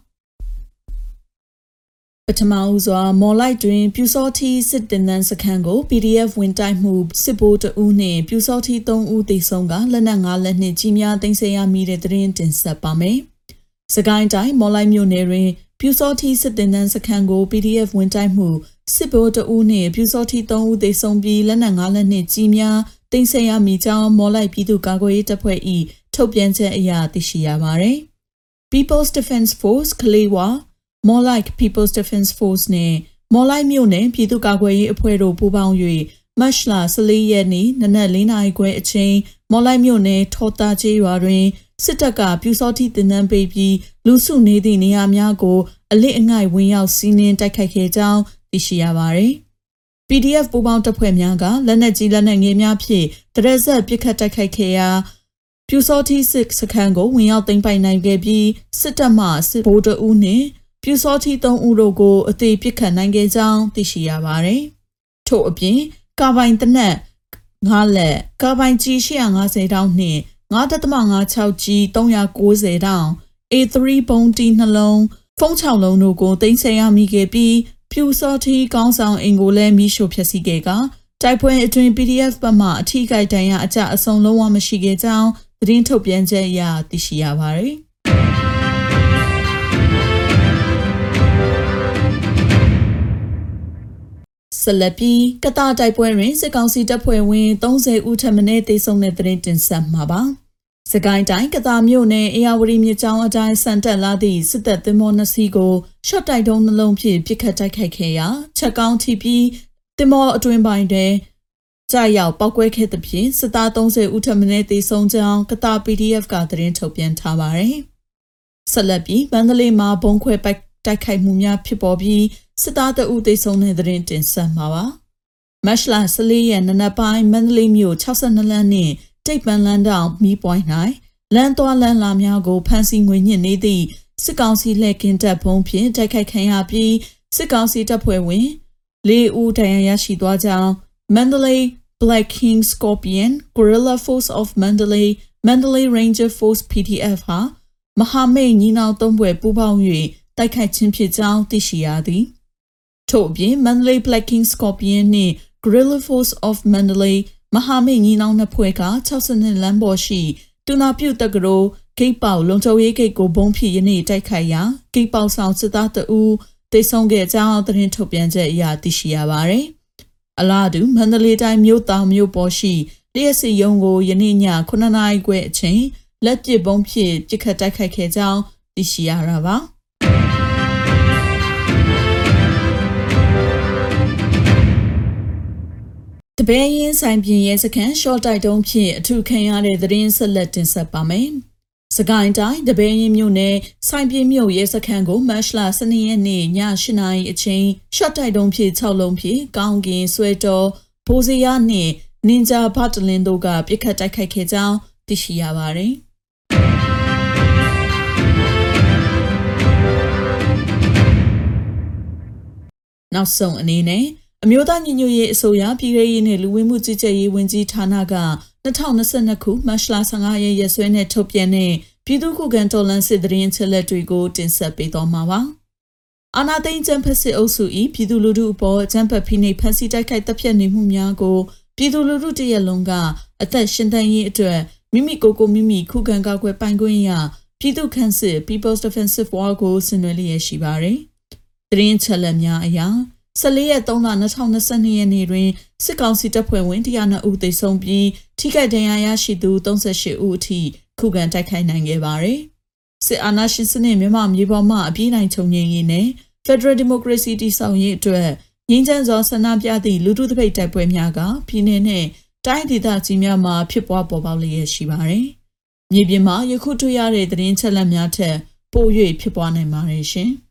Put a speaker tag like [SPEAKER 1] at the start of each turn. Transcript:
[SPEAKER 1] ပ ထမဦးစွာမော်လိုက်တွင် ပြူစောထီစစ်တင်နန်းစခန်းကို PDF ဝင်တိုက်မှုစစ်ဘိုးတဦးနှင့်ပြူစောထီ3ဦးသေဆုံးကလက်နက်5လက်နှင့်ကြီးများတင်ဆက်ရမိတဲ့သတင်းတင်ဆက်ပါမယ်။စကိုင်းတိုင်းမော်လိုက်မြို့နယ်တွင် ပြူစောထီစစ်တင်နန်းစခန်းကို PDF ဝင်တိုက်မှုစစ်ဘိုးတဦးနှင့်ပြူစောထီ3ဦးသေဆုံးပြီးလက်နက်5လက်နှင့်ကြီးများတင်ဆက်ရမိကြောင်းမော်လိုက်ပြည်သူ့ကာကွယ်ရေးတပ်ဖွဲ့၏ထုတ်ပြန်ချက်အရသိရှိရပါသည်။ People's Defense Force ကလေးဝါ More Like People's Defense Force နဲ့ More Like မြို့နယ်ပြည်သူ့ကာကွယ်ရေးအဖွဲ့တို့ပူးပေါင်း၍မတ်လ14ရက်နေ့နနက်4နာရီခွဲအချိန်မော်လိုက်မြို့နယ်ထော်တာကျေးရွာတွင်စစ်တပ်ကပြူစောတိတင်နန်းပေးပြီးလူစုနေသည့်နေရာများကို အလစ်အငိုက်ဝင်ရောက်စီးနင်းတိုက်ခိုက်ခဲ့ကြောင်းသိရှိရပါသည်။ PDF ပူးပေါင်းတပ်ဖွဲ့များကလက်နက်ကြီးလက်နက်ငယ်များဖြင့်တရက်ဆက်ပစ်ခတ်တိုက်ခိုက်ခဲ့ရာပြူစောတိစစ်စခန်းကိုဝင်ရောက်သိမ်းပိုက်နိုင်ခဲ့ပြီးစစ်တပ်မှစစ်ဗိုလ်တအုပ်နှင့် ပြူစောတိ3ဦးတို့ကိုအသေးပစ်ခတ်နိုင်ခဲ့ကြောင်းသိရှိရပါတယ်။ထို့အပြင်ကာဘိုင်တနက်9လက်ကာဘိုင်ကြီး850တောင်းနှင့်9.56ကြီး390တောင်း A3 ပုံတီနှလုံးဖုံး6လုံးတို့ကိုတင်ဆက်ရမိခဲ့ပြီးပြူစောတိကောင်းဆောင်အင်ကိုလည်းမိရှို့ဖျက်ဆီးခဲ့ကတိုက်ပွဲအတွင်း PDF ဘက်မှအထီးကိုက်တန်ရအကြအဆုံလုံးဝမရှိခဲ့ကြောင်းသတင်းထုတ်ပြန်ချက်အရသိရှိရပါတယ်။ ဆက်လက်ပြီးကတာတိုက်ပွဲတွင်စစ်ကောင်စီတပ်ဖွဲ့ဝင်30ဦးထပ်မံတေဆုံးတဲ့တဲ့တင်ဆက်မှာပါ။စကိုင်းတိုင်းကတာမြို့နယ်အေယာဝတီမြစ်ကြောင်းအတိုင်းစံတက်လာသည့်စစ်တပ်သင်္ဘောနှစ်စီးကိုရှော့တိုက်တုံးနှလုံးဖြင့်ပစ်ခတ်တိုက်ခိုက်ခဲ့ရာချက်ကောင်းထိပြီးသင်္ဘောအတွင်းပိုင်းတွင်ကြာရောက်ပောက်ကွဲခဲ့သဖြင့်စစ်သား30ဦးထပ်မံတေဆုံးကြောင်းကတာ PDF ကသတင်းထုတ်ပြန်ထားပါတယ်။ဆက်လက်ပြီးမန္တလေးမှာဘုံခွဲပိုက် တိုက်ခိုက်မှုများဖြစ်ပေါ်ပြီးစစ်သားတအုပ်သိဆုံးတဲ့သတင်းတင်ဆက်မှာပါ။မတ်လ14ရက်နနက်ပိုင်းမန္တလေးမြို့62လမ်းနှင့်တိတ်ပန်လန်းတောင်မီးပွိုင်း၌လမ်းသွားလမ်းလာများကိုဖမ်းဆီးငွေညှစ်နေသည့်စစ်ကောင်စီလက်ကင်းတပ်ဖုံးဖြင့်တိုက်ခိုက်ခံရပြီးစစ်ကောင်စီတပ်ဖွဲ့ဝင်၄ဦးဒဏ်ရာရရှိသွားကြောင်း Mandalay Black King Scorpion Guerrilla Force of Mandalay Mandalay Ranger Force PDF ဟာမဟာမိတ်ညီနောင်သုံးဘွယ်ပူးပေါင်း၍ တိုက်ခိုက်ခြင်းဖြစ်ကြောင်းသိရှိရသည်။ထို့အပြင် Mandalay Black King Scorpion နှင့် Guerrilla Force of Mandalay မဟာမိတ်ညီနောင်နှစ်ဖွဲ့က62လမ်းပေါ်ရှိတူနာပြုတ်တက္ကသိုလ်ဂိတ်ပေါလုံချုံရေးဂိတ်ကိုဘုံဖြစ်ယနေ့တိုက်ခိုက်ရာဂိတ်ပေါဆောင်စစ်သားတဦးတိတ်ဆုံးခဲ့ကြောင်းသတင်းထုတ်ပြန်ချက်အရသိရှိရပါတယ်။အလားတူမန္တလေးတိုင်းမြို့တောင်မြို့ပေါ်ရှိလျှက်စီယုံကိုယနေ့ည9နာရီခွဲအချိန်လက်ပစ်ဘုံဖြစ်ပစ်ခတ်တိုက်ခိုက်ခဲ့ကြောင်းသိရှိရတာပါ။ တပည့်ရင်ဆိုင်ပြင်းရဲစခန်းရှော့တိုက်တုံးဖြင့်အထူးခံရတဲ့သတင်းဆက်လက်တင်ဆက်ပါမယ်။စကိုင်းတိုင်းတပည့်ရင်မြို့နယ်ဆိုင်ပြင်းမြို့ရဲစခန်းကိုမတ်လ12ရက်နေ့ည8နာရီအချိန်ရှော့တိုက်တုံးဖြင့်6လုံးဖြင့်ကောင်းကင်ဆွဲတော်ဘိုးစရနှင့်နင်ဂျာဘတ်တလင်တို့ကပြစ်ခတ်တိုက်ခိုက်ခဲ့ကြောင်းသိရှိရပါတယ်။နောက်ဆုံးအနေနဲ့ အမျိုးသားညီညွတ်ရေးအစိုးရပြည်ထောင်ရေးနဲ့လူဝင်မှုကြီးကြပ်ရေးဝန်ကြီးဌာနက2022ခုမတ်လ15ရက်ရက်စွဲနဲ့ထုတ်ပြန်တဲ့ပြည်သူ့ခုခံတော်လှန်စစ်တရင်ချက်လက်တွေကိုတင်ဆက်ပေးသွားမှာပါ။အာနာသိန်းကျန်းဖက်စစ်အုပ်စု၏ပြည်သူလူထုအပေါ်ကျန်းဖက်ဖိနှိပ်ဖန်ဆီးတိုက်ခိုက်တပ်ဖြတ်နေမှုများကိုပြည်သူလူထုတရက်လုံးကအသက်ရှင်သန်ရေးအတွက်မိမိကိုယ်ကိုမိမိခုခံကာကွယ်ပိုင်ခွင့်ရပြည်သူ့ခန့်စစ် People's Defensive War ကိုဆင်နွှဲလျက်ရှိပါတယ်။တရင်ချက်လက်များအရာ 14ရက်3လ2022ရက်နေ့တွင်စစ်ကောင်စီတပ်ဖွဲ့ဝင်102ဦးသေဆုံးပြီးထိခိုက်ဒဏ်ရာရရှိသူ38ဦးအထိခုခံတိုက်ခိုက်နိုင်ခဲ့ပါတယ်။စစ်အာဏာရှင်စနစ်မြန်မာမြေပေါ်မှအပြည့်နိုင်ချုပ်ငြိမ်းရေးနဲ့ Federal Democracy တည်ဆောက်ရေးအတွက်ငြိမ်းချမ်းစွာဆန္ဒပြသည့်လူထုတပိတ်တိုက်ပွဲများကပြည်내နဲ့တိုင်းဒေသကြီးများမှာဖြစ်ပွားပေါ်ပေါက်လျက်ရှိပါတယ်။မြေပြင်မှာယခုတွေ့ရတဲ့သတင်းချက်လက်များထက်ပို၍ဖြစ်ပွားနိုင်ပါတယ်ရှင်။